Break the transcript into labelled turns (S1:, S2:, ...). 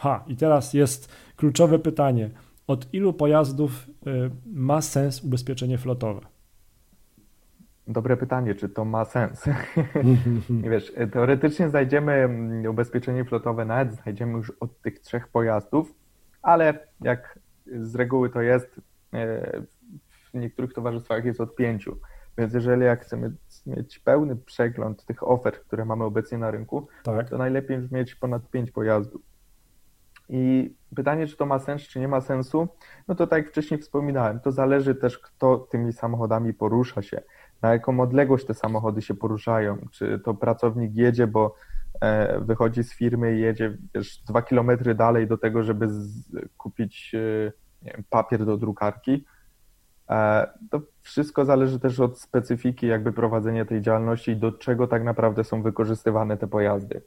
S1: Ha, i teraz jest kluczowe pytanie. Od ilu pojazdów y, ma sens ubezpieczenie flotowe?
S2: Dobre pytanie, czy to ma sens? Wiesz, teoretycznie znajdziemy mm, ubezpieczenie flotowe, nawet znajdziemy już od tych trzech pojazdów, ale jak z reguły to jest, e, w niektórych towarzystwach jest od pięciu. Więc jeżeli jak chcemy mieć pełny przegląd tych ofert, które mamy obecnie na rynku, tak. to najlepiej już mieć ponad pięć pojazdów. I pytanie, czy to ma sens, czy nie ma sensu, no to tak jak wcześniej wspominałem, to zależy też, kto tymi samochodami porusza się, na jaką odległość te samochody się poruszają, czy to pracownik jedzie, bo e, wychodzi z firmy i jedzie wiesz, dwa kilometry dalej do tego, żeby kupić e, wiem, papier do drukarki. E, to wszystko zależy też od specyfiki jakby prowadzenia tej działalności i do czego tak naprawdę są wykorzystywane te pojazdy.